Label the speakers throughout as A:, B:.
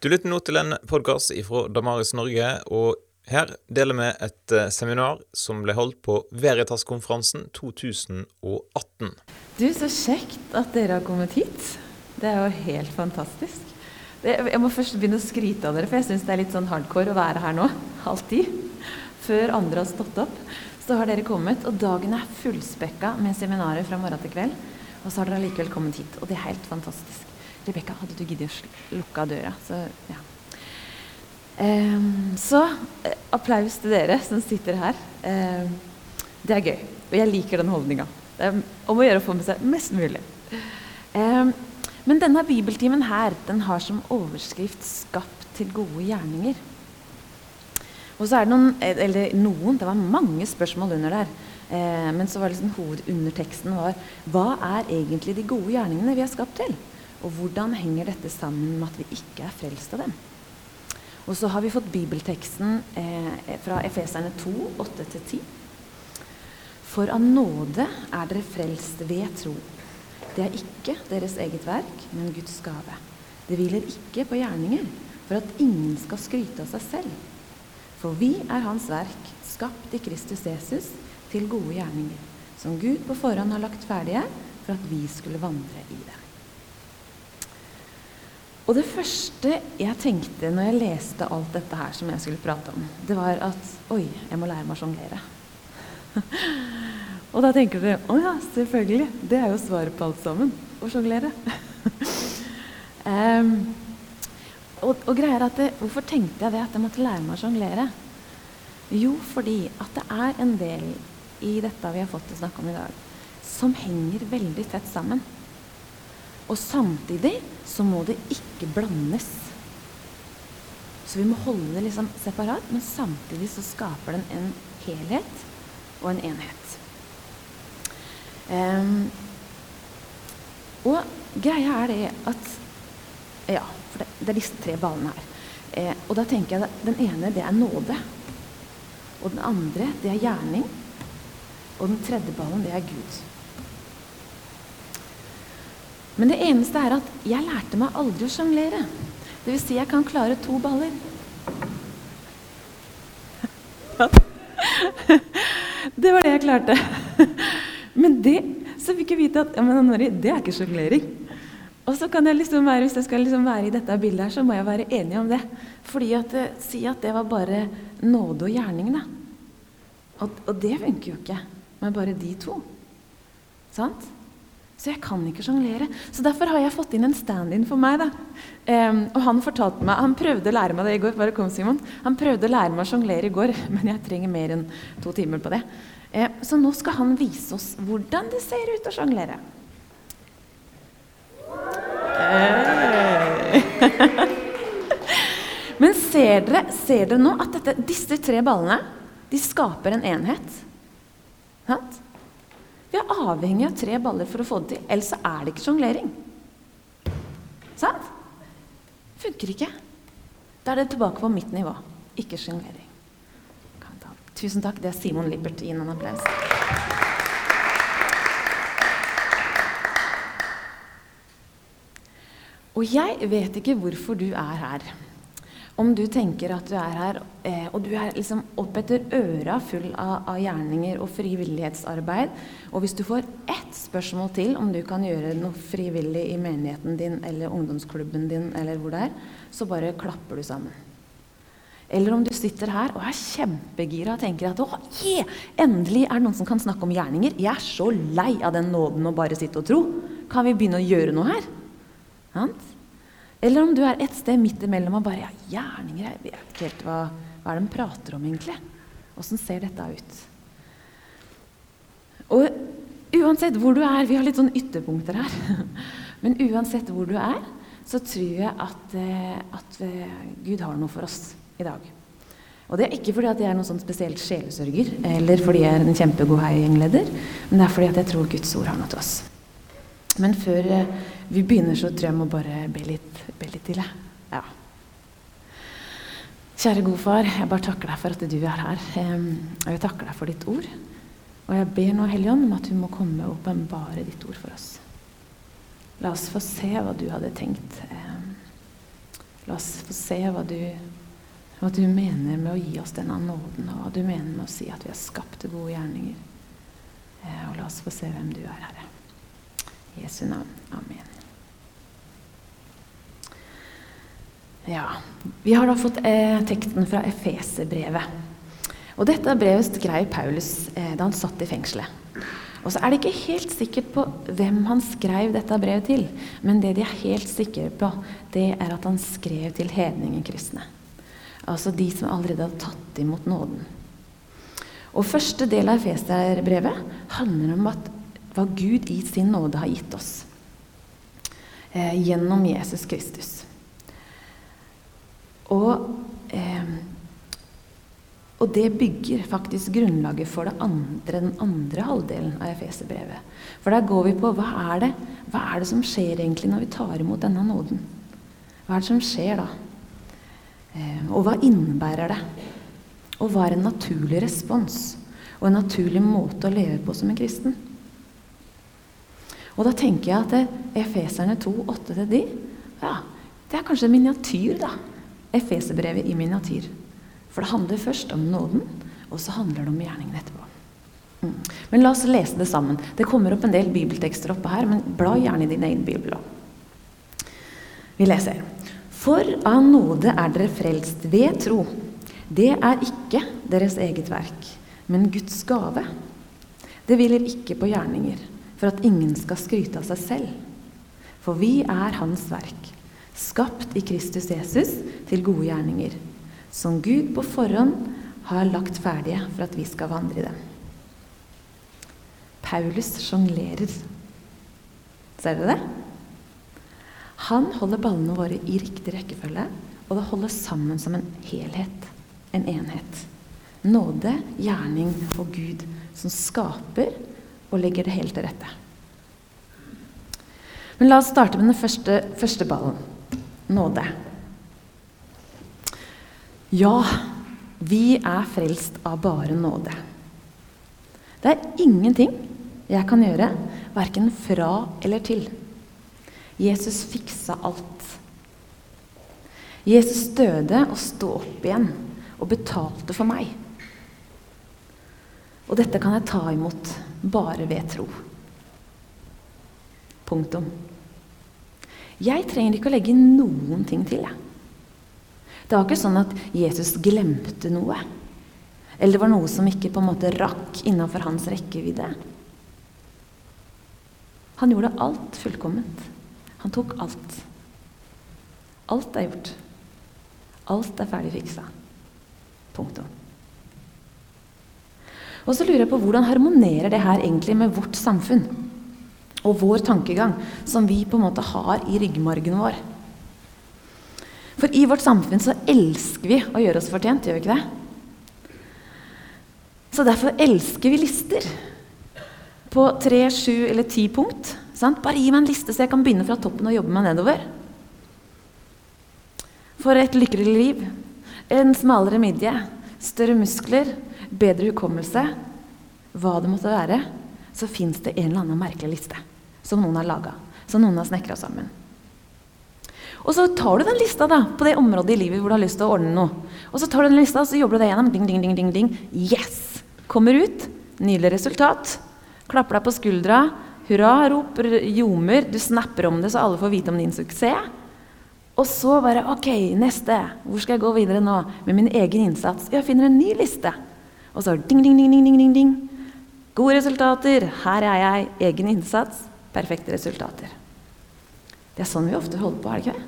A: Du lytter nå til en podkast fra Damaris Norge, og her deler vi et eh, seminar som ble holdt på Veritas-konferansen 2018.
B: Du, Så kjekt at dere har kommet hit. Det er jo helt fantastisk. Det, jeg må først begynne å skryte av dere, for jeg syns det er litt sånn hardcore å være her nå. Halv. Før andre har stått opp. Så har dere kommet, og dagen er fullspekka med seminarer fra morgen til kveld. Og så har dere allikevel kommet hit, og det er helt fantastisk. Rebekka, hadde du giddet å lukke døra? Så, ja. Um, så uh, applaus til dere som sitter her. Um, det er gøy. Og jeg liker den holdninga. Det er om å gjøre å få med seg mest mulig. Um, men denne bibeltimen her, den har som overskrift 'Skapt til gode gjerninger'. Og så er det noen, eller noen, det var mange spørsmål under der. Eh, men så var liksom hovedunderteksten var hva er egentlig de gode gjerningene vi er skapt til? Og hvordan henger dette sammen med at vi ikke er frelst av dem? Og så har vi fått bibelteksten eh, fra Efeserne 2, 8-10. For av nåde er dere frelst ved tro. Det er ikke deres eget verk, men Guds gave. Det hviler ikke på gjerninger, for at ingen skal skryte av seg selv. For vi er Hans verk, skapt i Kristus Jesus, til gode gjerninger, som Gud på forhånd har lagt ferdige for at vi skulle vandre i det. Og det første jeg tenkte når jeg leste alt dette her som jeg skulle prate om, det var at oi, jeg må lære meg å sjonglere. og da tenker dere å ja, selvfølgelig. Det er jo svaret på alt sammen. Å sjonglere. um, og, og greier at det, Hvorfor tenkte jeg det at jeg måtte lære meg å sjonglere? Jo, fordi at det er en del i dette vi har fått til å snakke om i dag, som henger veldig tett sammen. Og samtidig så må det ikke blandes. Så vi må holde det liksom separat, men samtidig så skaper den en helhet og en enhet. Um, og greia er det at Ja, for det, det er disse tre ballene her. Eh, og da tenker jeg at den ene, det er nåde. Og den andre, det er gjerning. Og den tredje ballen, det er Gud. Men det eneste er at jeg lærte meg aldri å sjonglere. Dvs. Si jeg kan klare to baller. Det var det jeg klarte. Men det så fikk jeg vite at ja, men Anori, det er ikke sjonglering. Og så kan jeg liksom være, Hvis jeg skal liksom være i dette bildet, her, så må jeg være enig om det. Fordi at eh, Si at det var bare nåde og gjerning. da. Og, og det funker jo ikke med bare de to. Sant? Så jeg kan ikke sjonglere. Så derfor har jeg fått inn en stand-in for meg. Um, og han fortalte meg, han prøvde å lære meg det i går. bare kom Simon. Han prøvde å lære meg å sjonglere i går, men jeg trenger mer enn to timer på det. Um, så nå skal han vise oss hvordan det ser ut å sjonglere. Men ser dere, ser dere nå at dette, disse tre ballene de skaper en enhet? Sant? Vi er avhengig av tre baller for å få det til. Ellers er det ikke sjonglering. Sant? Funker ikke. Da er det tilbake på mitt nivå. Ikke sjonglering. Tusen takk. Det er Simon Lippert. Gi en applaus. Og jeg vet ikke hvorfor du er her. Om du tenker at du er her, eh, og du er liksom opp etter øra full av, av, gjerninger og frivillighetsarbeid, og hvis du får ett spørsmål til om du kan gjøre noe frivillig i menigheten din eller ungdomsklubben din, eller hvor det er, så bare klapper du sammen. Eller om du sitter her og er kjempegira og tenker at å, yeah, endelig er det noen som kan snakke om gjerninger. Jeg er så lei av den nåden å bare sitte og tro. Kan vi begynne å gjøre noe her? Sant? Eller om du er et sted midt imellom og bare ja, gjerninger Jeg vet ikke helt hva, hva er de prater om, egentlig. Åssen ser dette ut? Og uansett hvor du er Vi har litt sånn ytterpunkter her. Men uansett hvor du er, så tror jeg at, eh, at eh, Gud har noe for oss i dag. Og det er ikke fordi at jeg er noen sånn spesielt sjelesørger, eller fordi jeg er en kjempegod heiengleder, men det er fordi at jeg tror Guds ord har noe til oss. Men før eh, vi begynner, så tror jeg jeg må bare be litt, be litt til. Ja. Kjære gode far, jeg bare takker deg for at du er her. Og jeg takker deg for ditt ord. Og jeg ber nå, Hellige Ånd, om at du må komme og åpenbare ditt ord for oss. La oss få se hva du hadde tenkt. La oss få se hva du, hva du mener med å gi oss denne nåden, og hva du mener med å si at vi er skapt til gode gjerninger. Eh, og la oss få se hvem du er, Herre. Jesu navn. Amen. Ja, Vi har da fått eh, teksten fra Efeserbrevet. Og dette brevet skrev Paulus eh, da han satt i fengselet. Og så er det ikke helt sikkert på hvem han skrev dette brevet til. Men det de er helt sikre på, det er at han skrev til hedningekristne. Altså de som allerede hadde tatt imot nåden. Og første del av Efeserbrevet handler om at hva Gud i sin nåde har gitt oss eh, gjennom Jesus Kristus. Og eh, og det bygger faktisk grunnlaget for andre, den andre halvdelen av Efeserbrevet. For der går vi på hva er, det, hva er det som skjer egentlig når vi tar imot denne nåden? Hva er det som skjer da? Eh, og hva innebærer det? Og hva er en naturlig respons? Og en naturlig måte å leve på som en kristen? Og da tenker jeg at det, Efeserne 2, 8 til de, ja, det er kanskje miniatyr, da. Efeserbrevet i miniatyr. For det handler først om nåden, og så handler det om gjerningen etterpå. Mm. Men la oss lese det sammen. Det kommer opp en del bibeltekster oppe her, men bla gjerne i din egen bibel òg. Vi leser. For av nåde er dere frelst ved tro. Det er ikke deres eget verk, men Guds gave. Det hviler ikke på gjerninger, for at ingen skal skryte av seg selv. For vi er Hans verk, skapt i Kristus Jesus til gode gjerninger som Gud på forhånd har lagt ferdige for at vi skal vandre i dem. Paulus sjonglerer. Ser dere det? Han holder ballene våre i riktig rekkefølge, og det holder sammen som en helhet, en enhet. Nåde, gjerning og Gud som skaper og legger det helt til rette. Men la oss starte med den første, første ballen nåde. Ja, vi er frelst av bare nåde. Det er ingenting jeg kan gjøre, verken fra eller til. Jesus fiksa alt. Jesus døde og sto opp igjen og betalte for meg. Og dette kan jeg ta imot bare ved tro. Punktum. Jeg trenger ikke å legge noen ting til. jeg. Det var ikke sånn at Jesus glemte noe. Eller det var noe som ikke på en måte rakk innafor hans rekkevidde. Han gjorde alt fullkomment. Han tok alt. Alt er gjort. Alt er ferdig fiksa. Punktum. Og så lurer jeg på hvordan harmonerer det her egentlig med vårt samfunn? Og vår tankegang, som vi på en måte har i ryggmargen vår. For i vårt samfunn så elsker vi å gjøre oss fortjent, gjør vi ikke det? Så derfor elsker vi lister på tre, sju eller ti punkt. Sant? Bare gi meg en liste, så jeg kan begynne fra toppen og jobbe meg nedover. For et lykkeligere liv. En smalere midje. Større muskler. Bedre hukommelse. Hva det måtte være. Så fins det en eller annen merkelig liste som noen har laga. Som noen har snekra sammen. Og så tar du den lista da, på det området i livet hvor du har lyst til å ordne noe. Og så tar du den lista, og så jobber du deg gjennom. Ding, ding, ding, ding, ding. Yes! Kommer ut. Nydelig resultat. Klapper deg på skuldra. Hurra, roper, ljomer. Du snapper om det, så alle får vite om din suksess. Og så bare Ok, neste. Hvor skal jeg gå videre nå? Med min egen innsats. Jeg finner en ny liste. Og så ding, ding, ding, ding, ding, ding. Gode resultater. Her er jeg. Egen innsats. Perfekte resultater. Det er sånn vi ofte holder på, er det ikke det?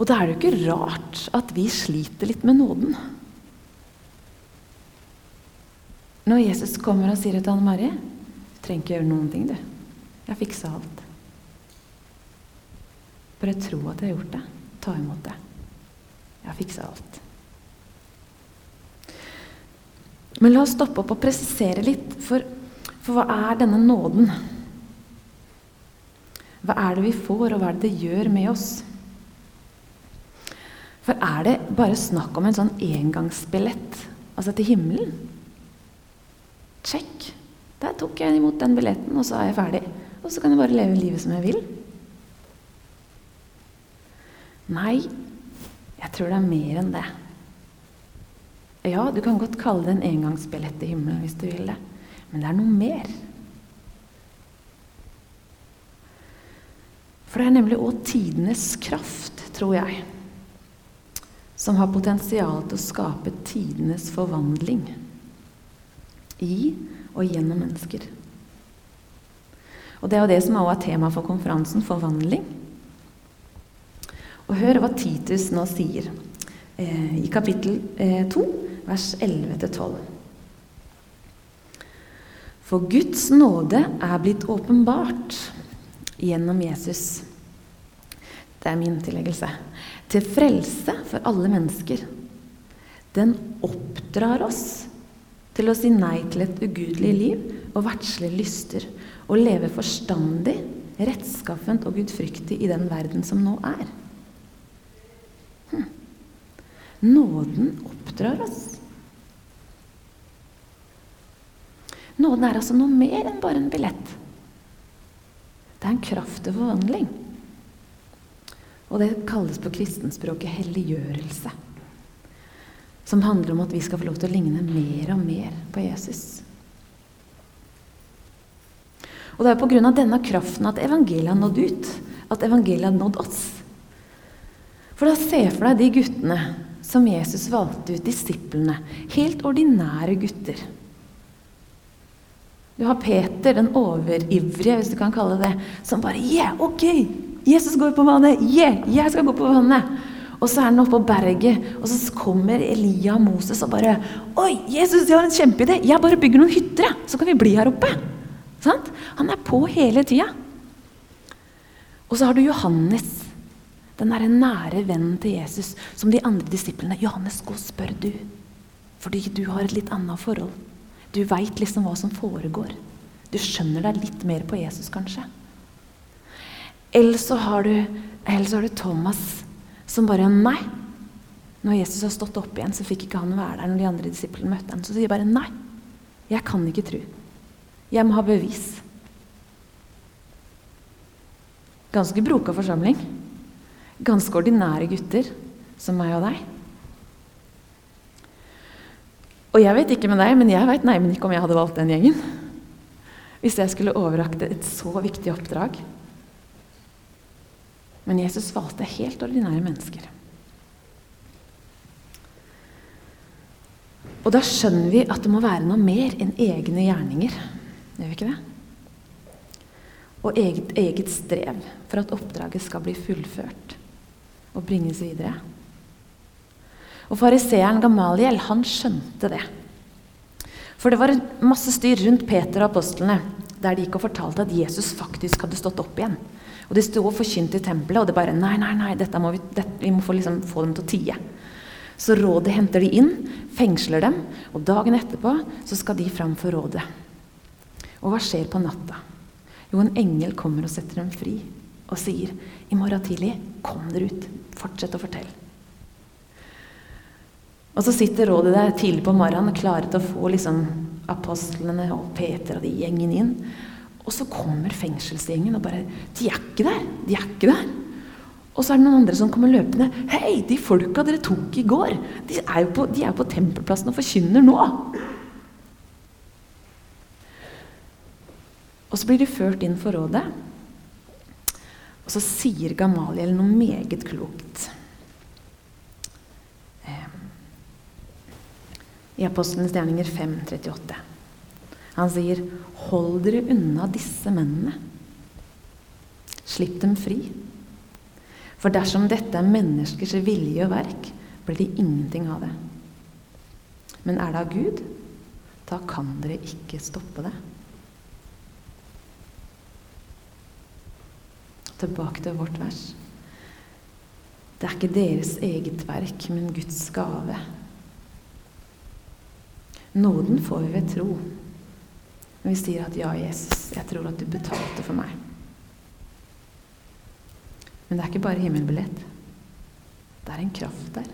B: Og da er det jo ikke rart at vi sliter litt med nåden. Når Jesus kommer og sier til Anne Mari Du trenger ikke gjøre noen ting, du. Jeg har fiksa alt. Bare tro at jeg har gjort det. Ta imot det. Jeg har fiksa alt. Men la oss stoppe opp og presisere litt, for, for hva er denne nåden? Hva er det vi får, og hva er det det gjør med oss? For er det bare snakk om en sånn engangsbillett altså til himmelen? Check. Der tok jeg imot den billetten, og så er jeg ferdig. Og så kan jeg bare leve livet som jeg vil. Nei, jeg tror det er mer enn det. Ja, du kan godt kalle det en engangsbillett til himmelen hvis du vil det, men det er noe mer. For det er nemlig òg tidenes kraft, tror jeg, som har potensial til å skape tidenes forvandling i og gjennom mennesker. Og Det er jo det som også er tema for konferansen forvandling. Og hør hva Titus nå sier eh, i kapittel eh, 2, vers 11-12. For Guds nåde er blitt åpenbart gjennom Jesus. Det er min tilleggelse. Til frelse for alle mennesker. Den oppdrar oss til å si nei til et ugudelig liv og verdslige lyster, og leve forstandig, rettskaffent og gudfryktig i den verden som nå er. Hm. Nåden oppdrar oss. Nåden er altså noe mer enn bare en billett. Det er en kraft til forvandling. Og det kalles på kristenspråket helliggjørelse. Som handler om at vi skal få lov til å ligne mer og mer på Jesus. Og det er pga. denne kraften at evangeliet har nådd ut. At evangeliet har nådd oss. For da se for deg de guttene som Jesus valgte ut, disiplene. Helt ordinære gutter. Du har Peter, den overivrige, hvis du kan kalle det som bare Yeah, ok! Jesus går på vannet! Yeah, jeg skal gå på vannet! Og så er han oppe på berget, og så kommer Elia og Moses og bare Oi, Jesus, jeg har en kjempeidé! Jeg bare bygger noen hytter, så kan vi bli her oppe. Sant? Han er på hele tida. Og så har du Johannes, den derre nære vennen til Jesus, som de andre disiplene. 'Johannes, gå og spør, du.' Fordi du har et litt annet forhold. Du veit liksom hva som foregår. Du skjønner deg litt mer på Jesus, kanskje. Eller så har du, så har du Thomas, som bare Nei. Når Jesus har stått opp igjen, så fikk ikke han være der når de andre disiplene møtte ham. Så sier bare nei. Jeg kan ikke tro. Jeg må ha bevis. Ganske broka forsamling. Ganske ordinære gutter som meg og deg. Og jeg vet ikke med deg, men jeg veit neimen ikke om jeg hadde valgt den gjengen. Hvis jeg skulle overrakte et så viktig oppdrag. Men Jesus valgte helt ordinære mennesker. Og da skjønner vi at det må være noe mer enn egne gjerninger. Gjør vi ikke det? Og eget, eget strev for at oppdraget skal bli fullført og bringes videre. Og fariseeren Gamaliel, han skjønte det. For det var masse styr rundt Peter og apostlene, der de gikk og fortalte at Jesus faktisk hadde stått opp igjen. Og de sto og forkynte i tempelet, og det bare Nei, nei, nei, må vi, dette, vi, må få, liksom, få, dem til å tie. Så rådet henter de inn, fengsler dem, og dagen etterpå så skal de fram for rådet. Og hva skjer på natta? Jo, en engel kommer og setter dem fri og sier i morgen tidlig, kom dere ut. Fortsett å fortelle. Og så sitter rådet der tidlig på morgenen klare til å få liksom, apostlene og Peter og de gjengen inn. Og så kommer fengselsgjengen og bare De er ikke der! De er ikke der! Og så er det noen andre som kommer løpende. 'Hei, de folka dere tok i går, de er jo på, er på tempelplassen og forkynner nå.' Og så blir de ført inn for rådet. Og så sier Gamaliel noe meget klokt. Ehm, I Apostlenes gjerninger 5.38. Han sier, 'Hold dere unna disse mennene. Slipp dem fri.' For dersom dette er menneskers vilje og verk, blir det ingenting av det. Men er det av Gud, da kan dere ikke stoppe det. Tilbake til vårt vers. Det er ikke deres eget verk, men Guds gave. Nåden får vi ved tro. Vi sier at 'Ja, Jesus, jeg tror at du betalte for meg'. Men det er ikke bare himmelbillett. Det er en kraft der.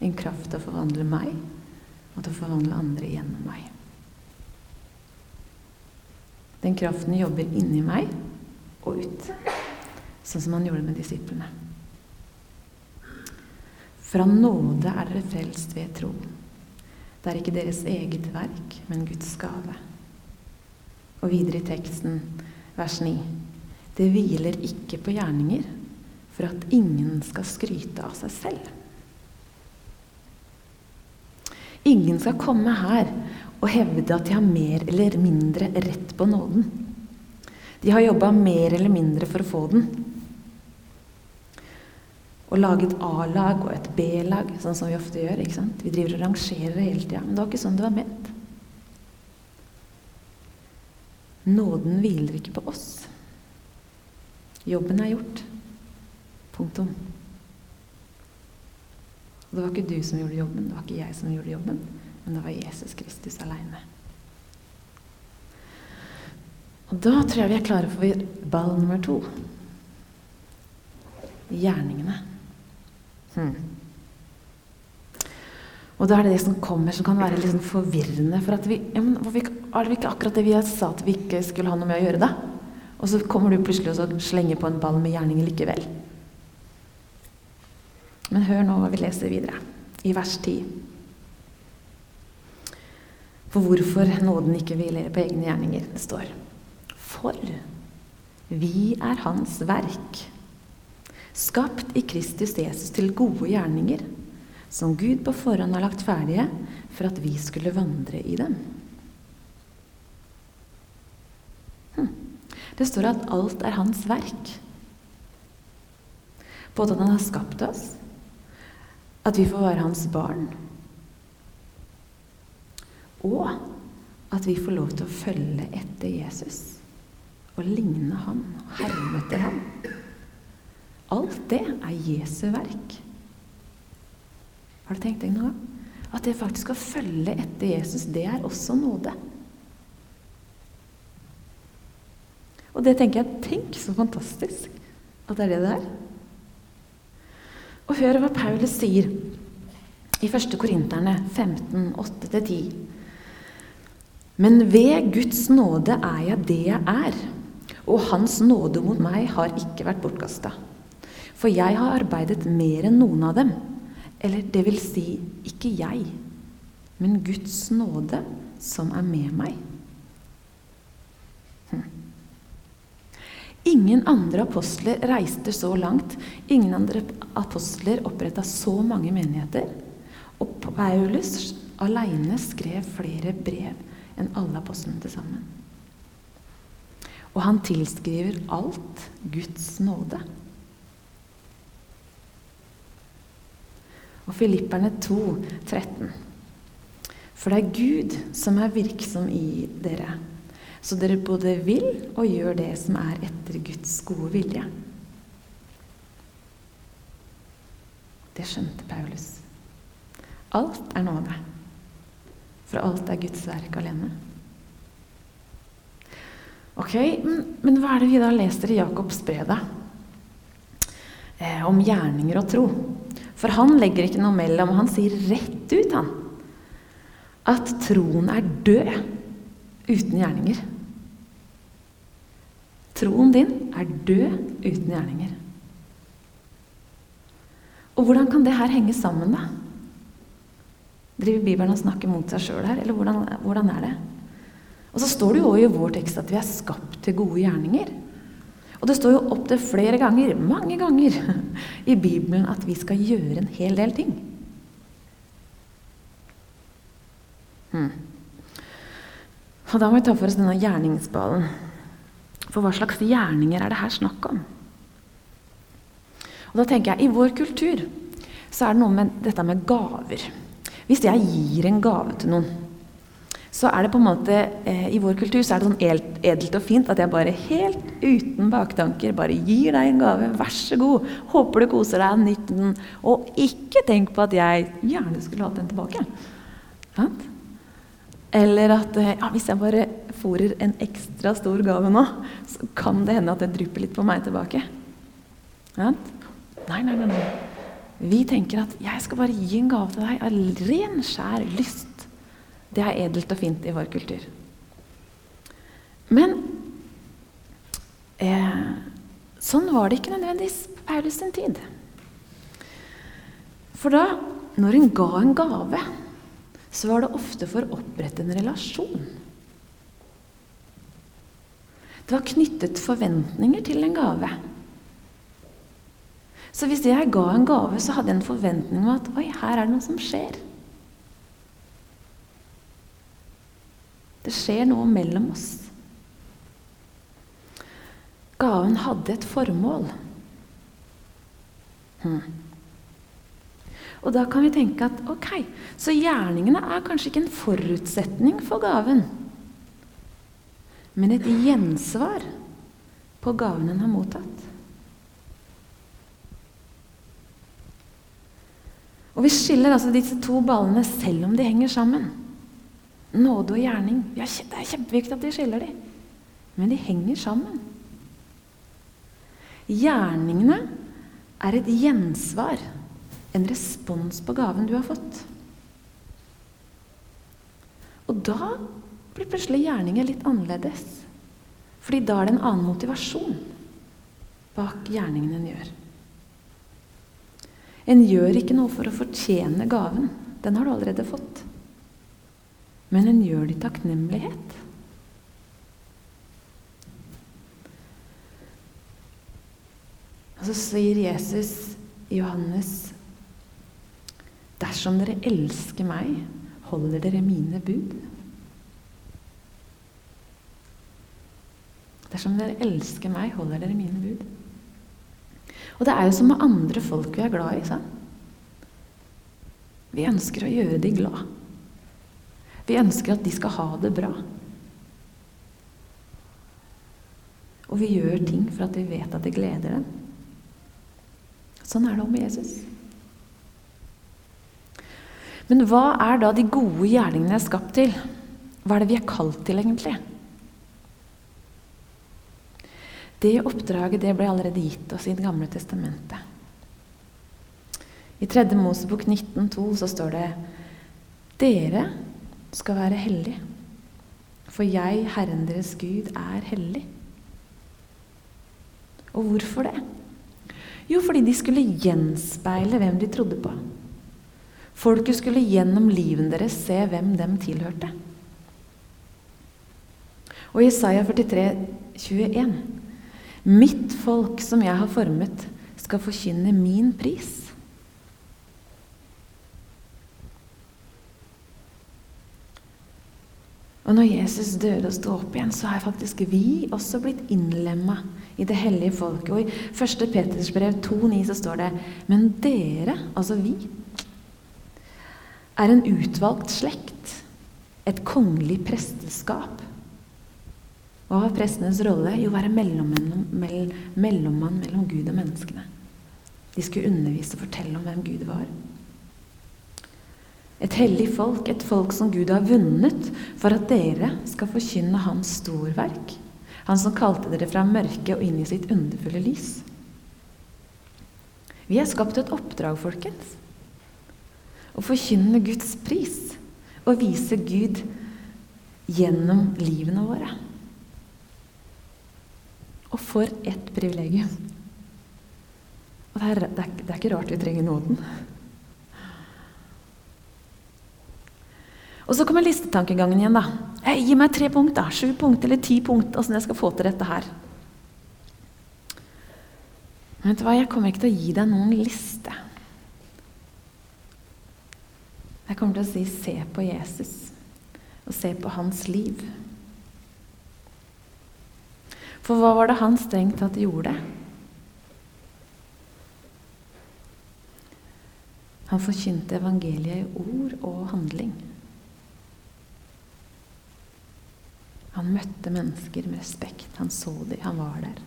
B: En kraft til å forvandle meg, og til å forvandle andre gjennom meg. Den kraften jobber inni meg og ut, sånn som han gjorde med disiplene. Fra nåde er dere frelst ved tro. Det er ikke deres eget verk, men Guds gave. Og videre i teksten, vers 9. Det hviler ikke på gjerninger, for at ingen skal skryte av seg selv. Ingen skal komme her og hevde at de har mer eller mindre rett på nåden. De har jobba mer eller mindre for å få den. Å lage et A-lag og et B-lag, sånn som vi ofte gjør. ikke sant? Vi driver og rangerer hele tida. Men det var ikke sånn det var ment. Nåden hviler ikke på oss. Jobben er gjort. Punktum. Og det var ikke du som gjorde jobben, det var ikke jeg som gjorde jobben, men det var Jesus Kristus aleine. Og da tror jeg vi er klare for ball nummer to. Gjerningene. Hmm. Og da er det det som kommer, som kan være litt sånn forvirrende. For at vi, ja, men, Er det ikke akkurat det vi sa at vi ikke skulle ha noe med å gjøre, da? Og så kommer du plutselig og slenger på en ball med gjerninger likevel. Men hør nå hva vi leser videre, i vers 10. For hvorfor nåden ikke hviler på egne gjerninger. Det står For vi er Hans verk, skapt i Kristus Jesus til gode gjerninger, som Gud på forhånd har lagt ferdige for at vi skulle vandre i dem. Hm. Det står at alt er Hans verk. Både at Han har skapt oss, at vi får være hans barn. Og at vi får lov til å følge etter Jesus og ligne ham, herme etter ham. Alt det er Jesu verk. Har du tenkt deg noe? At det faktisk å følge etter Jesus, det er også nåde. Og det tenker jeg Tenk så fantastisk at det er det det er. Og hør hva Paulus sier i 1. Korinterne 15, 8-10. Men ved Guds nåde er jeg det jeg er, og Hans nåde mot meg har ikke vært bortkasta. For jeg har arbeidet mer enn noen av dem. Eller det vil si, ikke jeg, men Guds nåde som er med meg. Hm. Ingen andre apostler reiste så langt. Ingen andre apostler oppretta så mange menigheter. Og Paulus aleine skrev flere brev enn alle apostlene til sammen. Og han tilskriver alt Guds nåde. Og Filipperne 2, 13. For det er Gud som er virksom i dere så dere både vil og gjør det som er etter Guds gode vilje. Det skjønte Paulus. Alt er nåde, for alt er Guds verk alene. Ok, men hva er det vi da leser i Jakobs brev, da? Eh, om gjerninger og tro. For han legger ikke noe mellom. Han sier rett ut, han, at troen er død uten gjerninger. Troen din er død uten gjerninger. Og hvordan kan det her henge sammen, da? Driver Bibelen og snakker mot seg sjøl her, eller hvordan, hvordan, er det? Og så står det jo òg i vår tekst at vi er skapt til gode gjerninger. Og det står jo opptil flere ganger, mange ganger, i Bibelen at vi skal gjøre en hel del ting. Hmm. Og da må vi ta for oss denne gjerningsballen. For hva slags gjerninger er det her snakk om? Og da tenker jeg, I vår kultur så er det noe med dette med gaver. Hvis jeg gir en gave til noen, så er det på en måte eh, I vår kultur så er det sånn edelt og fint at jeg bare helt uten baktanker bare gir deg en gave. Vær så god. Håper du koser deg, nytt den. Og ikke tenk på at jeg gjerne skulle hatt den tilbake. Sant? Eller at eh, ja, hvis jeg bare fòrer en ekstra stor gave nå, så kan det hende at det drypper litt på meg tilbake. Ja? Nei, nei, nei, nei. Vi tenker at 'jeg skal bare gi en gave til deg av ren, skjær lyst'. Det er edelt og fint i vår kultur. Men eh, sånn var det ikke nødvendigvis på Paulus sin tid. For da, når en ga en gave, så var det ofte for å opprette en relasjon. Det var knyttet forventninger til en gave. Så hvis jeg ga en gave, så hadde jeg en forventning om at oi, her er det noe som skjer. Det skjer noe mellom oss. Gaven hadde et formål. Hmm. Og da kan vi tenke at ok, så gjerningene er kanskje ikke en forutsetning for gaven, men et gjensvar på gaven en har mottatt. Og vi skiller altså disse to ballene selv om de henger sammen. Nåde og gjerning. det er kjempeviktig at de skiller de. Men de henger sammen. Gjerningene er et gjensvar, en respons på gaven du har fått. Og da blir plutselig gjerninger litt annerledes. Fordi da er det en annen motivasjon bak gjerningen en gjør. En gjør ikke noe for å fortjene gaven. Den har du allerede fått. Men en gjør det i takknemlighet. Og så sier Jesus i Johannes Dersom dere elsker meg, holder dere mine bud. Dersom dere elsker meg, holder dere mine bud. Og det er jo som med andre folk vi er glad i. Sant? Vi ønsker å gjøre de glad. Vi ønsker at de skal ha det bra. Og vi gjør ting for at vi vet at det gleder dem. Sånn er det om Jesus. Men hva er da de gode gjerningene er skapt til? Hva er det vi er kalt til, egentlig? Det oppdraget det ble allerede gitt oss i Det gamle testamentet. I 3. Mosebok 19,2 så står det Dere skal være hellig. for jeg, Herren deres Gud, er hellig. Og hvorfor det? Jo, fordi de skulle gjenspeile hvem de trodde på. Folket skulle gjennom liven deres se hvem dem tilhørte. Og Isaiah 43, 21. Mitt folk som jeg har formet, skal forkynne min pris. Og når Jesus døde og sto opp igjen, så er faktisk vi også blitt innlemma i det hellige folket. Og i 1. Peters brev 2,9 så står det Men dere, altså vi, er en utvalgt slekt, et kongelig presteskap. Hva var prestenes rolle? Jo, være mellommann mellom Gud og menneskene. De skulle undervise og fortelle om hvem Gud var. Et hellig folk, et folk som Gud har vunnet for at dere skal forkynne Hans storverk. Han som kalte dere fra mørket og inn i sitt underfulle lys. Vi er skapt et oppdrag, folkens. Å forkynne Guds pris og vise Gud gjennom livene våre. Og for et privilegium. Og det er, det er, det er ikke rart vi trenger nåden. Og så kommer listetankegangen igjen. da. Hey, gi meg tre punkt, da. Sju punkt eller ti punkt, åssen jeg skal få til dette her. Men vet du hva, jeg kommer ikke til å gi deg noen liste. Jeg kommer til å si 'se på Jesus' og se på hans liv. For hva var det han strengt tatt gjorde? Han forkynte evangeliet i ord og handling. Han møtte mennesker med respekt. Han så dem, han var der.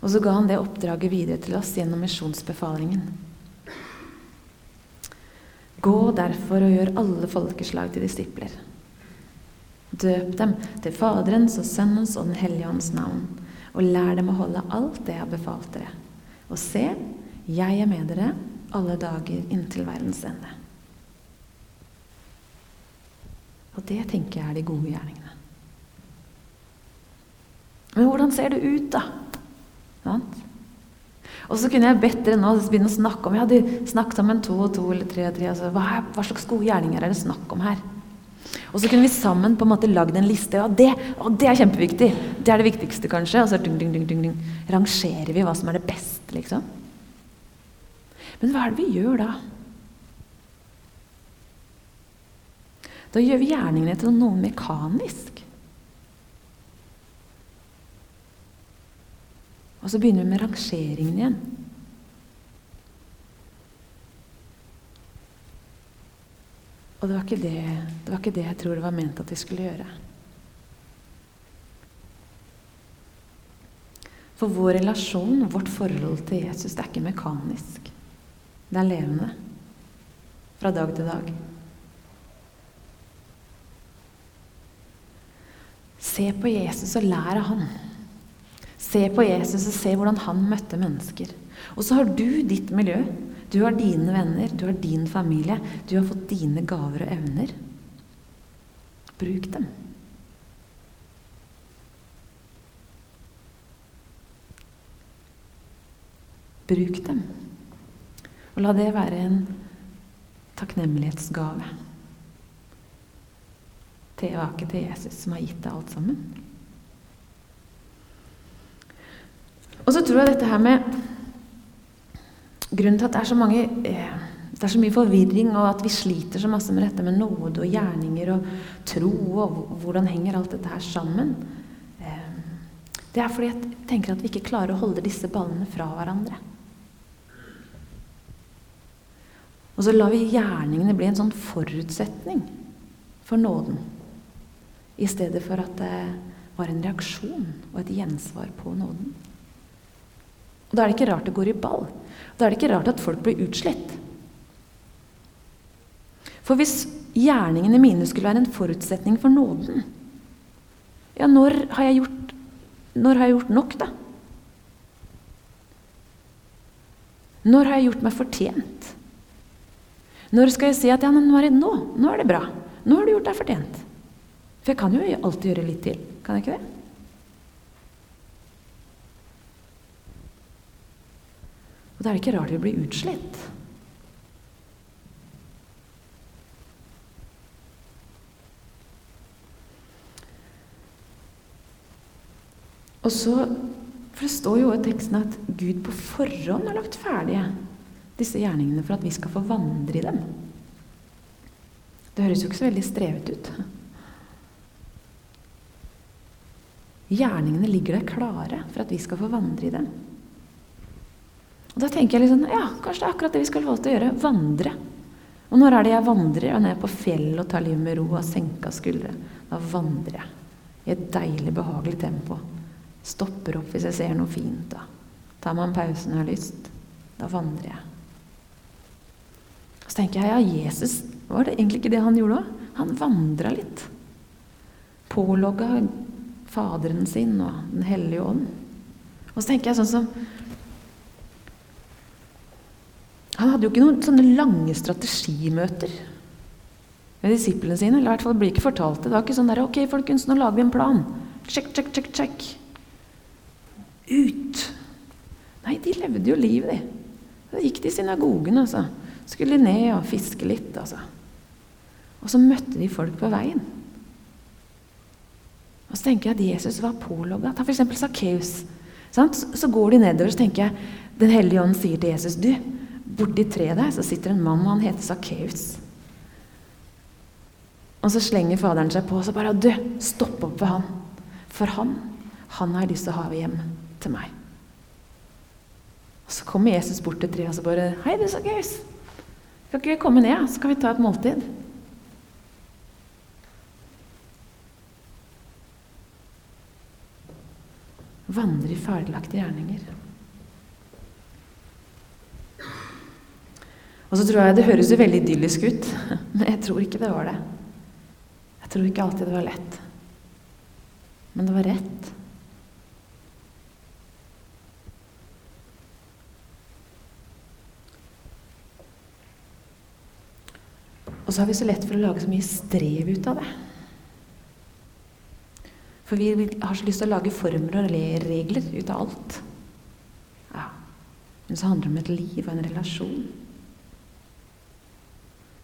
B: Og så ga han det oppdraget videre til oss gjennom misjonsbefalingen. Gå derfor og gjør alle folkeslag til disipler. Døp dem til Faderens og Sønnens og Den hellige ånds navn, og lær dem å holde alt det jeg har befalt dere. Og se, jeg er med dere alle dager inntil verdens ende. Og det tenker jeg er de gode gjerningene. Men hvordan ser det ut, da? Og så kunne jeg bedt dere nå begynne å snakke om Ja, hadde snakket sammen to og to eller tre og tre. Altså, hva, hva, slags gode gjerninger er det snakk om her? Og så kunne vi sammen på en måte lagd en liste. Ja, det, å, det er kjempeviktig! Det er det viktigste, kanskje. Og så ding, ding, ding. rangerer vi hva som er det beste, liksom. Men hva er det vi gjør da? Da gjør vi gjerningene til noe mekanisk. Og så begynner vi med rangeringen igjen. Og det var, det, det var ikke det, jeg tror det var ment at vi skulle gjøre. For vår relasjon, vårt forhold til Jesus, det er ikke mekanisk. Det er levende. Fra dag til dag. Se på Jesus og lær av han. Se på Jesus og se hvordan han møtte mennesker. Og så har du ditt miljø. Du har dine venner, du har din familie. Du har fått dine gaver og evner. Bruk dem. Bruk dem. Og la det være en takknemlighetsgave tilbake til Jesus, som har gitt deg alt sammen. Og så tror jeg dette her med Grunnen til at det er så mange eh, det er så mye forvirring, og at vi sliter så masse med dette med nåde og gjerninger og tro, og hvordan henger alt dette her sammen, eh, det er fordi jeg tenker at vi ikke klarer å holde disse ballene fra hverandre. Og så lar vi gjerningene bli en sånn forutsetning for nåden, i stedet for at det var en reaksjon og et gjensvar på nåden. Og Da er det ikke rart det går i ball. Da er det ikke rart at folk blir utslitt. For hvis gjerningene mine skulle være en forutsetning for nåden, ja, når har jeg gjort, når har jeg gjort nok, da? Når har jeg gjort meg fortjent? Når skal jeg si at ja, nå er, det, nå, nå er det bra. Nå har du gjort deg fortjent. For jeg kan jo alltid gjøre litt til. Kan jeg ikke det? Og da er det ikke rart vi blir utslitt. Og så, For det står jo i teksten at Gud på forhånd har lagt ferdige disse gjerningene for at vi skal få vandre i dem. Det høres jo ikke så veldig strevet ut. Gjerningene ligger der klare for at vi skal få vandre i dem. Og da tenker jeg liksom, ja, kanskje det er akkurat det vi skal få lov til å gjøre. Vandre. Og når er det jeg vandrer? Og når jeg er på fjellet og tar livet med ro og har senka skuldre. Da vandrer jeg i et deilig, behagelig tempo. Stopper opp hvis jeg ser noe fint. da. Tar meg en pause når jeg har lyst. Da vandrer jeg. Så tenker jeg ja, Jesus var det egentlig ikke det han gjorde òg? Han vandra litt. Pålogga Faderen sin og Den hellige ånd. Og så tenker jeg sånn som Han hadde jo ikke noen sånne lange strategimøter med disiplene sine. eller i hvert fall blir ikke fortalt det. Det var ikke sånn der, ok, folkens, nå lager vi en plan. Sjekk, sjekk, sjekk, sjekk. Ut. Nei, de levde jo livet, de. Da gikk de i synagogen, altså. Skulle ned og fiske litt, altså. Og så møtte de folk på veien. Og så tenker jeg at Jesus var pålogga. Ta f.eks. Sakkeus. Så går de nedover, så tenker jeg Den hellige ånd sier til Jesus du, Borti treet der så sitter en mann, og han heter Sakkeus. Og så slenger faderen seg på og så bare Du, stopp opp ved han. For han, han har jeg lyst til å ha hjem til meg. Og Så kommer Jesus bort til treet og så bare Hei, du, Sakkeus. Skal ikke komme ned, så kan vi ta et måltid? Vandre i ferdiglagte gjerninger. Og så tror jeg Det høres jo veldig idyllisk ut, men jeg tror ikke det var det. Jeg tror ikke alltid det var lett. Men det var rett. Og så har vi så lett for å lage så mye strev ut av det. For vi har så lyst til å lage former og regler ut av alt. Ja. Men så handler det om et liv og en relasjon.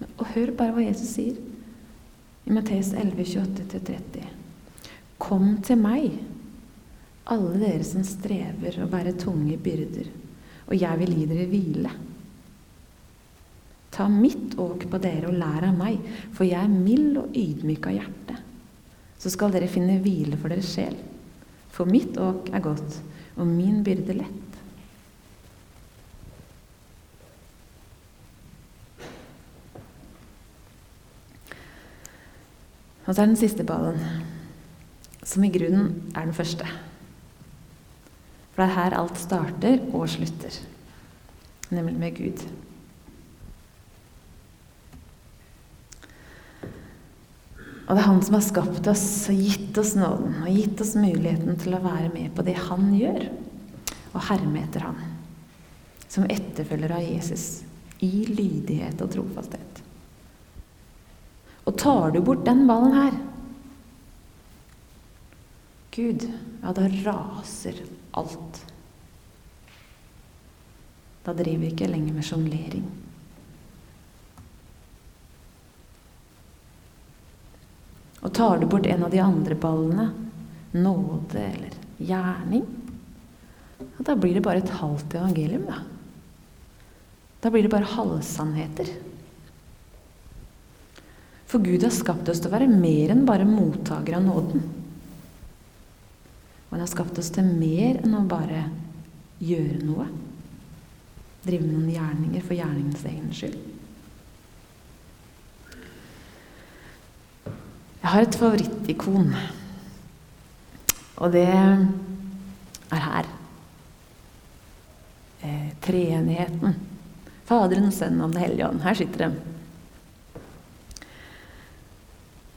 B: Og hør bare hva Jesus sier i Matteus 11, 28-30. Kom til meg, alle dere som strever og bærer tunge byrder, og jeg vil gi dere hvile. Ta mitt åk på dere og lær av meg, for jeg er mild og ydmyk av hjerte. Så skal dere finne hvile for deres sjel. For mitt åk er godt, og min byrde lett. Og så er den siste ballen, som i grunnen er den første. For det er her alt starter og slutter, nemlig med Gud. Og det er Han som har skapt oss og gitt oss nåden og gitt oss muligheten til å være med på det Han gjør, og herme etter Han, som etterfølger av Jesus i lydighet og trofasthet. Og tar du bort den ballen her, Gud, ja, da raser alt. Da driver vi ikke lenger med sjonglering. Og tar du bort en av de andre ballene, nåde eller gjerning, da blir det bare et halvt evangelium, da. Da blir det bare halvsannheter. For Gud har skapt oss til å være mer enn bare mottaker av nåden. Og han har skapt oss til mer enn å bare gjøre noe. Drive med noen gjerninger for gjerningens egen skyld. Jeg har et favorittikon, og det er her. Eh, treenigheten. Faderen, Sønnen og Den hellige ånd. Her sitter de.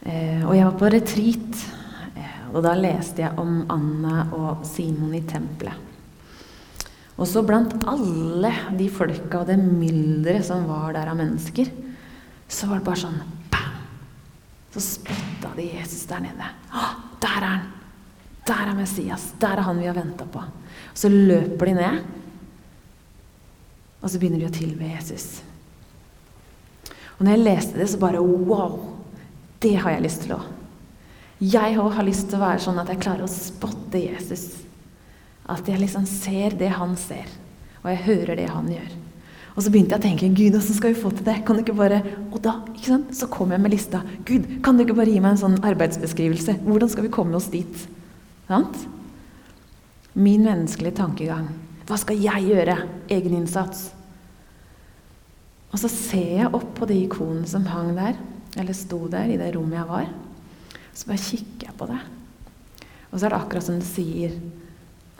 B: Eh, og jeg var på retreat, eh, og da leste jeg om Anna og Simon i tempelet. Og så blant alle de folka og det mylderet som var der av mennesker, så var det bare sånn! Så spotta de Jesus der nede. Å, der er han! Der er Messias! Der er han vi har venta på. Og så løper de ned, og så begynner de å tilbe Jesus. Og når jeg leste det, så bare wow! Det har jeg lyst til å. Jeg òg har lyst til å være sånn at jeg klarer å spotte Jesus. At jeg liksom ser det han ser, og jeg hører det han gjør. Og så begynte jeg å tenke Gud, åssen skal vi få til det? Kan du ikke bare Og da ikke sant, så kom jeg med lista. Gud, kan du ikke bare gi meg en sånn arbeidsbeskrivelse? Hvordan skal vi komme oss dit? Sant? Min menneskelige tankegang. Hva skal jeg gjøre? Egeninnsats. Og så ser jeg opp på de ikonet som hang der, eller sto der i det rommet jeg var. Så bare kikker jeg på det. Og så er det akkurat som det sier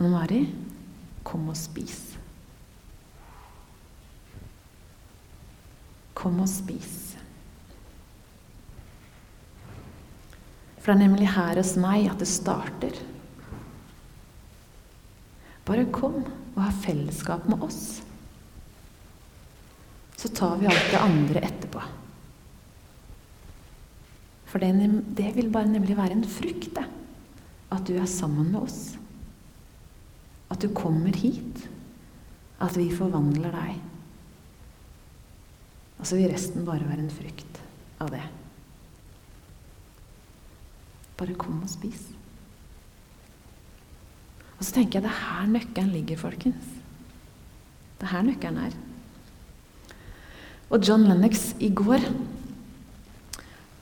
B: Anne Mari, kom og spis. Kom og spis. For det er nemlig her hos meg at det starter. Bare kom og ha fellesskap med oss. Så tar vi alt det andre etterpå. For det, det vil bare nemlig være en frukt, det. At du er sammen med oss. At du kommer hit. At vi forvandler deg. Og så vil resten bare være en frykt av det. Bare kom og spis. Og så tenker jeg det er her nøkkelen ligger, folkens. Det er her nøkkelen er. Og John Lennox i går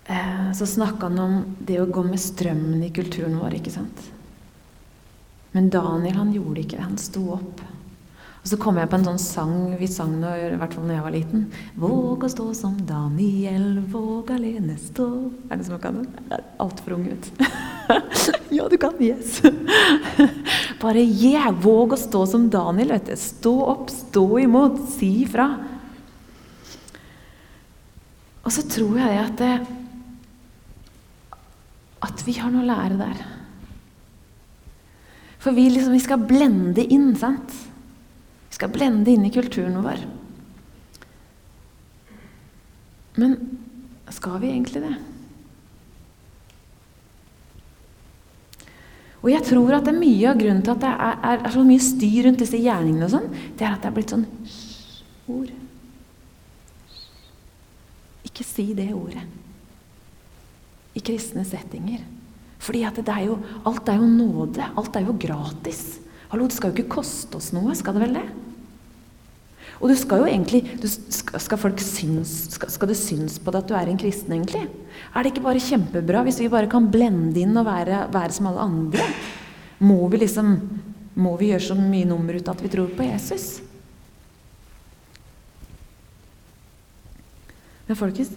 B: eh, så snakka han om det å gå med strømmen i kulturen vår, ikke sant? Men Daniel han gjorde ikke det. Han sto opp. Og så kom jeg på en sånn sang vi sang nå, i hvert fall når jeg var liten. Våg å stå som Daniel, våg alene stå Er det som kan den? Jeg er altfor ung, vet Ja, du kan. Yes. Bare yeah, våg å stå som Daniel, vet du. Stå opp, stå imot, si ifra. Og så tror jeg at det, at vi har noe å lære der. For vi, liksom, vi skal blende inn, sant? Skal blende inn i kulturen vår. Men skal vi egentlig det? Og jeg tror at det er mye av grunnen til at det er, er, er så mye styr rundt disse gjerningene, og sånn, det er at det er blitt sånn ord. Ikke si det ordet i kristne settinger. Fordi at det er jo, alt er jo nåde. Alt er jo gratis. Hallo, det skal jo ikke koste oss noe, skal det vel det? Og du skal jo egentlig du, skal, folk syns, skal, skal, det synes på deg at du er en kristen, egentlig? Er det ikke bare kjempebra hvis vi bare kan blende inn og være, være som alle andre? Må vi liksom Må vi gjøre så mye nummer ut av at vi tror på Jesus? Men folkens,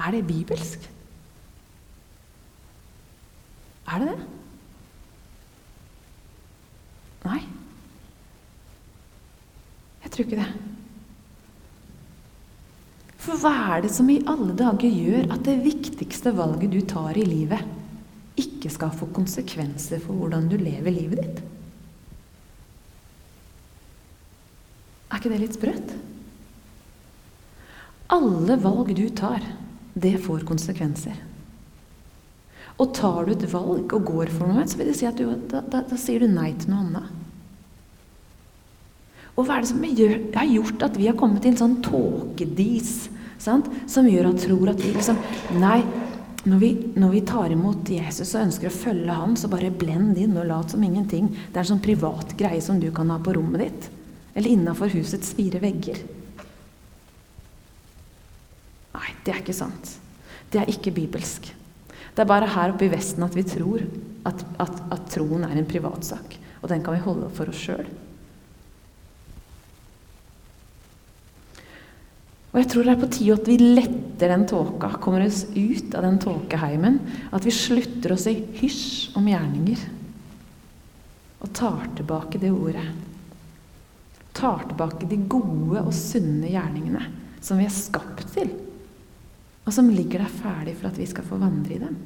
B: er det bibelsk? Er det det? Nei. Jeg tror ikke det. For hva er det som i alle dager gjør at det viktigste valget du tar i livet, ikke skal få konsekvenser for hvordan du lever livet ditt? Er ikke det litt sprøtt? Alle valg du tar, det får konsekvenser. Og tar du et valg og går for noe, så vil det si at du, da, da, da sier du nei til noe annet. Og hva er det som har gjort at vi har kommet i en sånn tåkedis som gjør at tror at vi liksom Nei, når vi, når vi, tar imot Jesus og ønsker å følge han, så bare blend inn og lat som ingenting. Det er en sånn privat greie som du kan ha på rommet ditt. Eller innafor husets fire vegger. Nei, det er ikke sant. Det er ikke bibelsk. Det er bare her oppe i Vesten at vi tror at, at, at troen er en privatsak. Og den kan vi holde for oss sjøl. Og jeg tror det er på tide at vi letter den tåka, kommer oss ut av den tåkeheimen. At vi slutter å si hysj om gjerninger. Og tar tilbake det ordet. Tar tilbake de gode og sunne gjerningene som vi er skapt til. Og som ligger der ferdig for at vi skal få vandre i dem.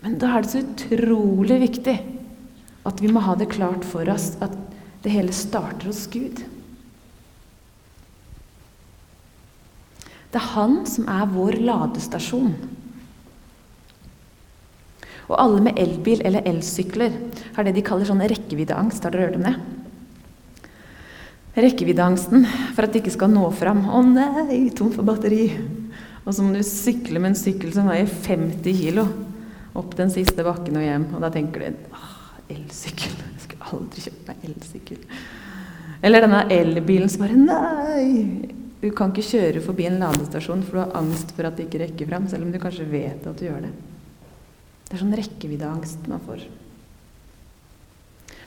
B: Men da er det så utrolig viktig at vi må ha det klart for oss at det hele starter hos Gud. Det er han som er vår ladestasjon. Og alle med elbil eller elsykler har det de kaller sånn rekkeviddeangst. Har dere hørt om det? Rekkeviddeangsten for at de ikke skal nå fram. 'Å nei, tom for batteri!' Og så må du sykle med en sykkel som veier 50 kilo opp den siste bakken og hjem. Og da tenker du åh, elsykkel. Jeg skulle aldri kjøpt meg elsykkel. Eller denne elbilen som bare Nei! Du kan ikke kjøre forbi en ladestasjon for du har angst for at det ikke rekker fram, selv om du kanskje vet at du gjør det. Det er sånn rekkeviddeangst man får.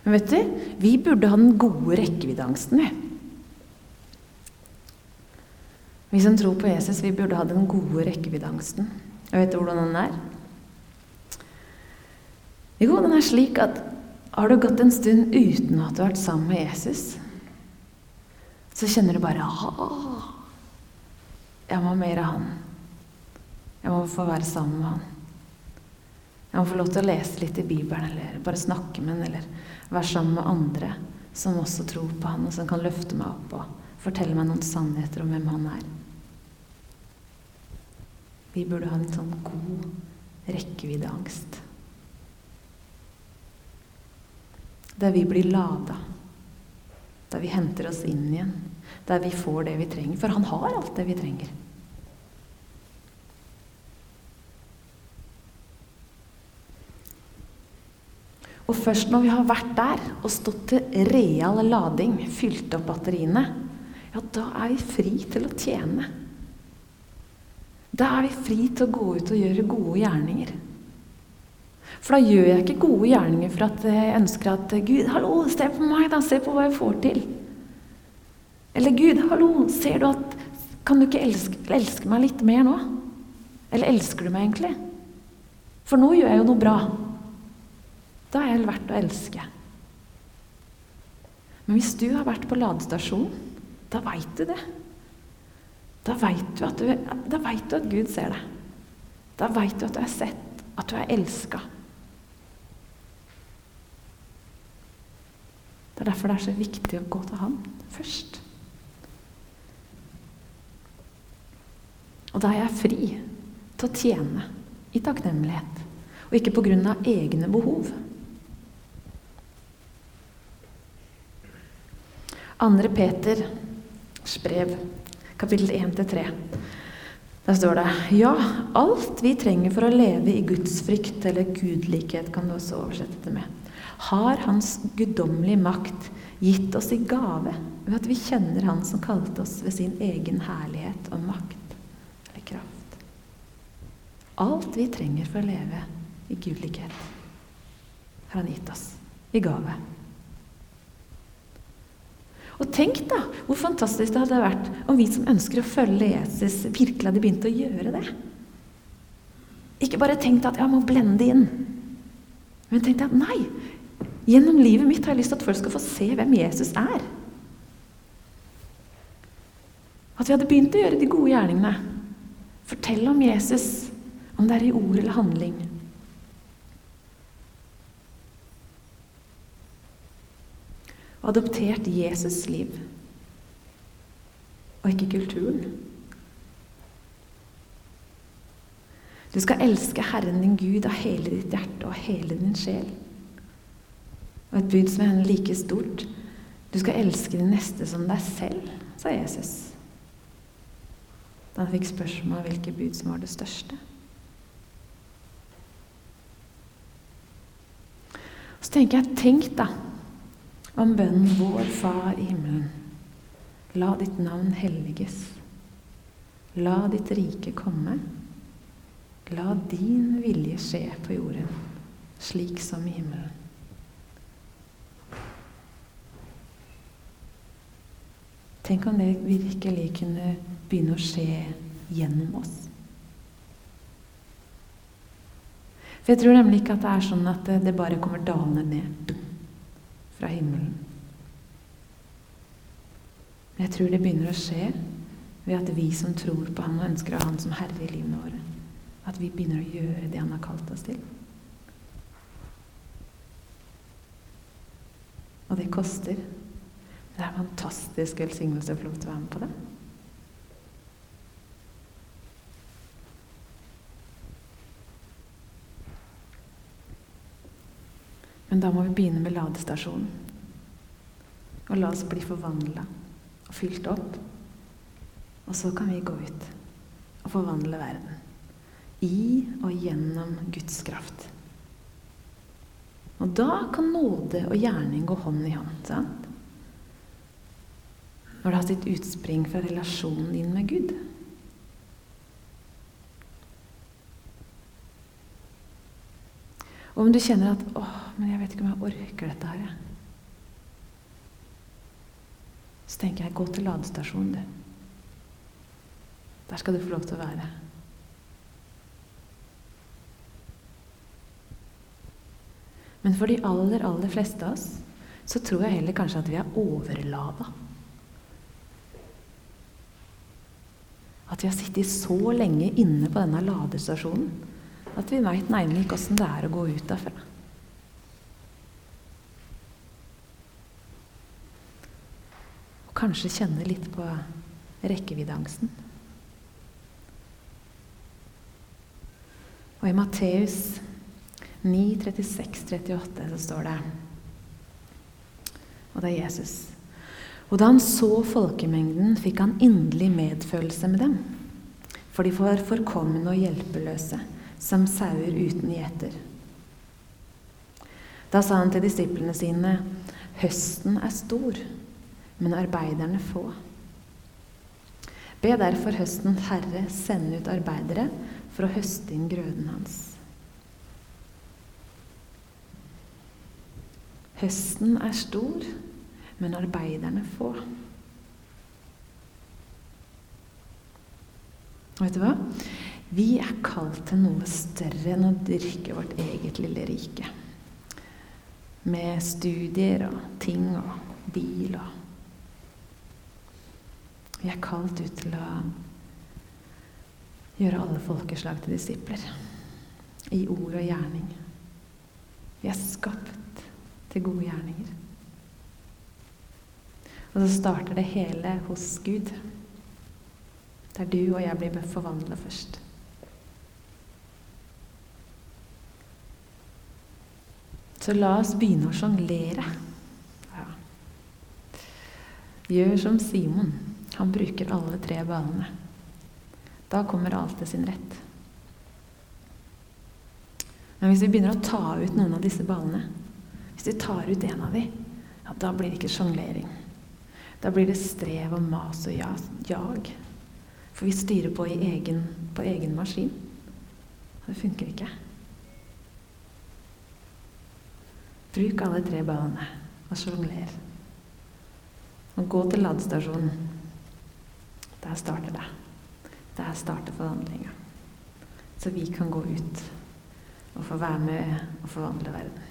B: Men vet du, vi burde ha den gode rekkeviddeangsten, vi. Vi som tror på Jesus, vi burde ha den gode rekkeviddeangsten. Og vet du hvordan den er? Jo, den er slik at har du gått en stund uten at du har vært sammen med Jesus, så kjenner du bare Jeg må ha mer av han. Jeg må få være sammen med han. Jeg må få lov til å lese litt i Bibelen, eller bare snakke med han, eller være sammen med andre som også tror på han, og som kan løfte meg opp og fortelle meg noen sannheter om hvem han er. Vi burde ha en sånn god rekkeviddeangst. Der vi blir lada. Der vi henter oss inn igjen. Der vi får det vi trenger. For han har alt det vi trenger. Og først når vi har vært der og stått til real lading, fylt opp batteriene, ja, da er vi fri til å tjene. Da er vi fri til å gå ut og gjøre gode gjerninger. For da gjør jeg ikke gode gjerninger for at jeg ønsker at Gud, hallo, se på meg, da, se på hva jeg får til. Eller Gud, hallo, ser du at Kan du ikke elske, elske meg litt mer nå? Eller elsker du meg egentlig? For nå gjør jeg jo noe bra. Da er jeg verdt å elske. Men hvis du har vært på ladestasjonen, da veit du det. Da veit du, du, du, at Gud ser deg. Da veit du at du er sett, at du er elska. Det er derfor det er så viktig å gå til Han først. Og da er jeg fri til å tjene i takknemlighet. og ikke pga. egne behov. Andre Peters brev, kapittel 1-3. Der står det Ja, alt vi trenger for å leve i Guds frykt, eller gudlikhet kan du også oversette det med, har Hans guddommelige makt gitt oss i gave ved at vi kjenner Han som kalte oss ved sin egen herlighet og makt. Alt vi trenger for å leve i gudlighet, har Han gitt oss i gave. Og tenk da hvor fantastisk det hadde vært om vi som ønsker å følge Jesus, virkelig hadde begynt å gjøre det. Ikke bare tenkt at jeg må blende inn, men tenkt at nei, gjennom livet mitt har jeg lyst til at folk skal få se hvem Jesus er. At vi hadde begynt å gjøre de gode gjerningene. Fortelle om Jesus, om det er i ord eller handling. og adoptert Jesus' liv, og ikke kulturen. Du skal elske Herren din Gud av hele ditt hjerte og hele din sjel. Og et bud som er like stort. Du skal elske din neste som deg selv, sa Jesus. Da han fikk spørsmål om hvilket bud som var det største. Så tenker jeg, tenk da om bønnen Vår Far i himmelen. La ditt navn helliges. La ditt rike komme. La din vilje skje på jorden, slik som i himmelen. Tenk om det virkelig kunne begynne å skje gjennom oss. For jeg tror nemlig ikke at det er sånn at det bare kommer dalende ned fra himmelen. Men jeg tror det begynner å skje ved at vi som tror på Han og ønsker å ha Han som herre i livene våre, at vi begynner å gjøre det Han har kalt oss til. Og det koster. Det er fantastisk velsignelse å få lov til å være med på det. Men da må vi begynne med ladestasjonen. Og la oss bli forvandla og fylt opp. Og så kan vi gå ut og forvandle verden. I og gjennom Guds kraft. Og da kan nåde og gjerning gå hånd i hånd. sant? Når det har sitt utspring fra relasjonen din med Gud. Og om du kjenner at 'Å, men jeg vet ikke om jeg orker dette her', jeg. Så tenker jeg 'gå til ladestasjonen, du'. Der skal du få lov til å være. Men for de aller, aller fleste av oss så tror jeg heller kanskje at vi er overlada. At vi har sittet så lenge inne på denne ladestasjonen at vi veit ikke åssen det er å gå ut derfra. Og kanskje kjenne litt på rekkeviddeangsten. Og i Matteus 9, 36, 38 så står det Og det er Jesus. Og da han så folkemengden, fikk han inderlig medfølelse med dem. For de var forkomne og hjelpeløse som sauer uten gjeter. Da sa han til disiplene sine, høsten er stor, men arbeiderne få. Be derfor høsten herre sende ut arbeidere for å høste inn grøden hans. Høsten er stor, men arbeiderne få. Vet du hva? Vi er kalt til noe større enn å dyrke vårt eget lille rike. Med studier og ting og bil og Vi er kalt ut til å gjøre alle folkeslag til disipler. I ord og gjerning. Vi er skapt til gode gjerninger. Og så starter det hele hos Gud. Der du og jeg blir forvandla først. Så la oss begynne å sjonglere. Ja. Gjør som Simon. Han bruker alle tre ballene. Da kommer alt til sin rett. Men hvis vi begynner å ta ut noen av disse ballene, hvis vi tar ut en av dem, ja, da blir det ikke sjonglering. Da blir det strev og mas og jag. For vi styrer på, egen, på egen maskin. Det funker ikke. Bruk alle tre ballene og sjongler. Og gå til ladestasjonen. Der starter det. Der starter forvandlinga. Så vi kan gå ut og få være med og forvandle verden.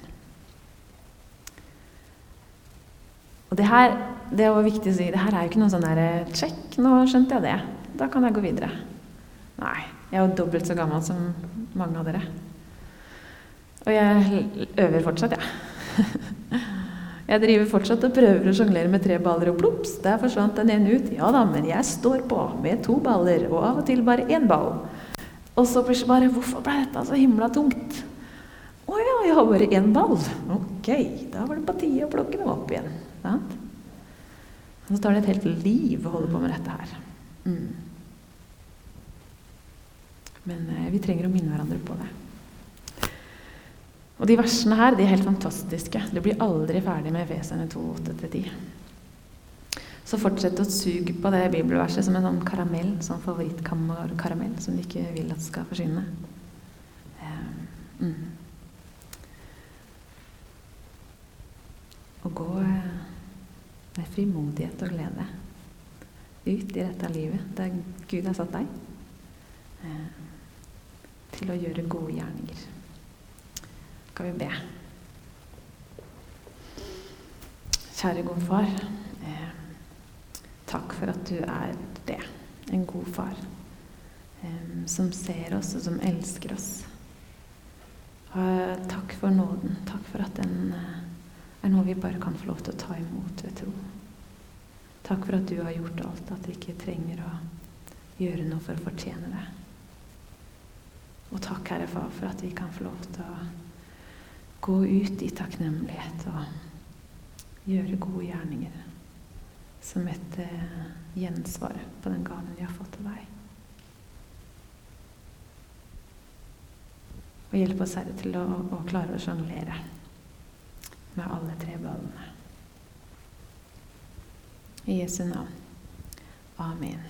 B: Og det her det var viktig å si, det her er jo ikke noe sånn der Check, nå skjønte jeg det. Da kan jeg gå videre. Nei. Jeg er jo dobbelt så gammel som mange av dere. Og jeg øver fortsatt, jeg. Ja. Jeg driver fortsatt og prøver å sjonglere med tre baller, og plops, der forsvant den ene ut. Ja da, men jeg står på med to baller, og av og til bare én ball. Og så plutselig bare Hvorfor ble dette så himla tungt? Å ja, jeg har bare én ball. Ok, da var det på tide å plukke dem opp igjen. Sant? Så tar det et helt liv å holde på med dette her. Mm. Men eh, vi trenger å minne hverandre på det. Og de versene her de er helt fantastiske. Du blir aldri ferdig med Efeserne 2, 8-10. Så fortsett å suge på det bibelverset som en sånn karamell, sånn favorittkaramell som du ikke vil at skal forsvinne. Um, mm. Og gå eh, med frimodighet og glede ut i dette livet der Gud har satt deg, eh, til å gjøre gode gjerninger skal vi be. Kjære gode far. Eh, takk for at du er det. En god far. Eh, som ser oss, og som elsker oss. Og takk for nåden. Takk for at den eh, er noe vi bare kan få lov til å ta imot ved tro. Takk for at du har gjort alt, at vi ikke trenger å gjøre noe for å fortjene det. Og takk, Herre Far, for at vi kan få lov til å gå ut i takknemlighet og gjøre gode gjerninger som et uh, gjensvar på den gaven vi har fått av deg. Og hjelp oss, Herre, til å, å klare å sjonglere med alle tre ballene. I Jesu navn. Amen.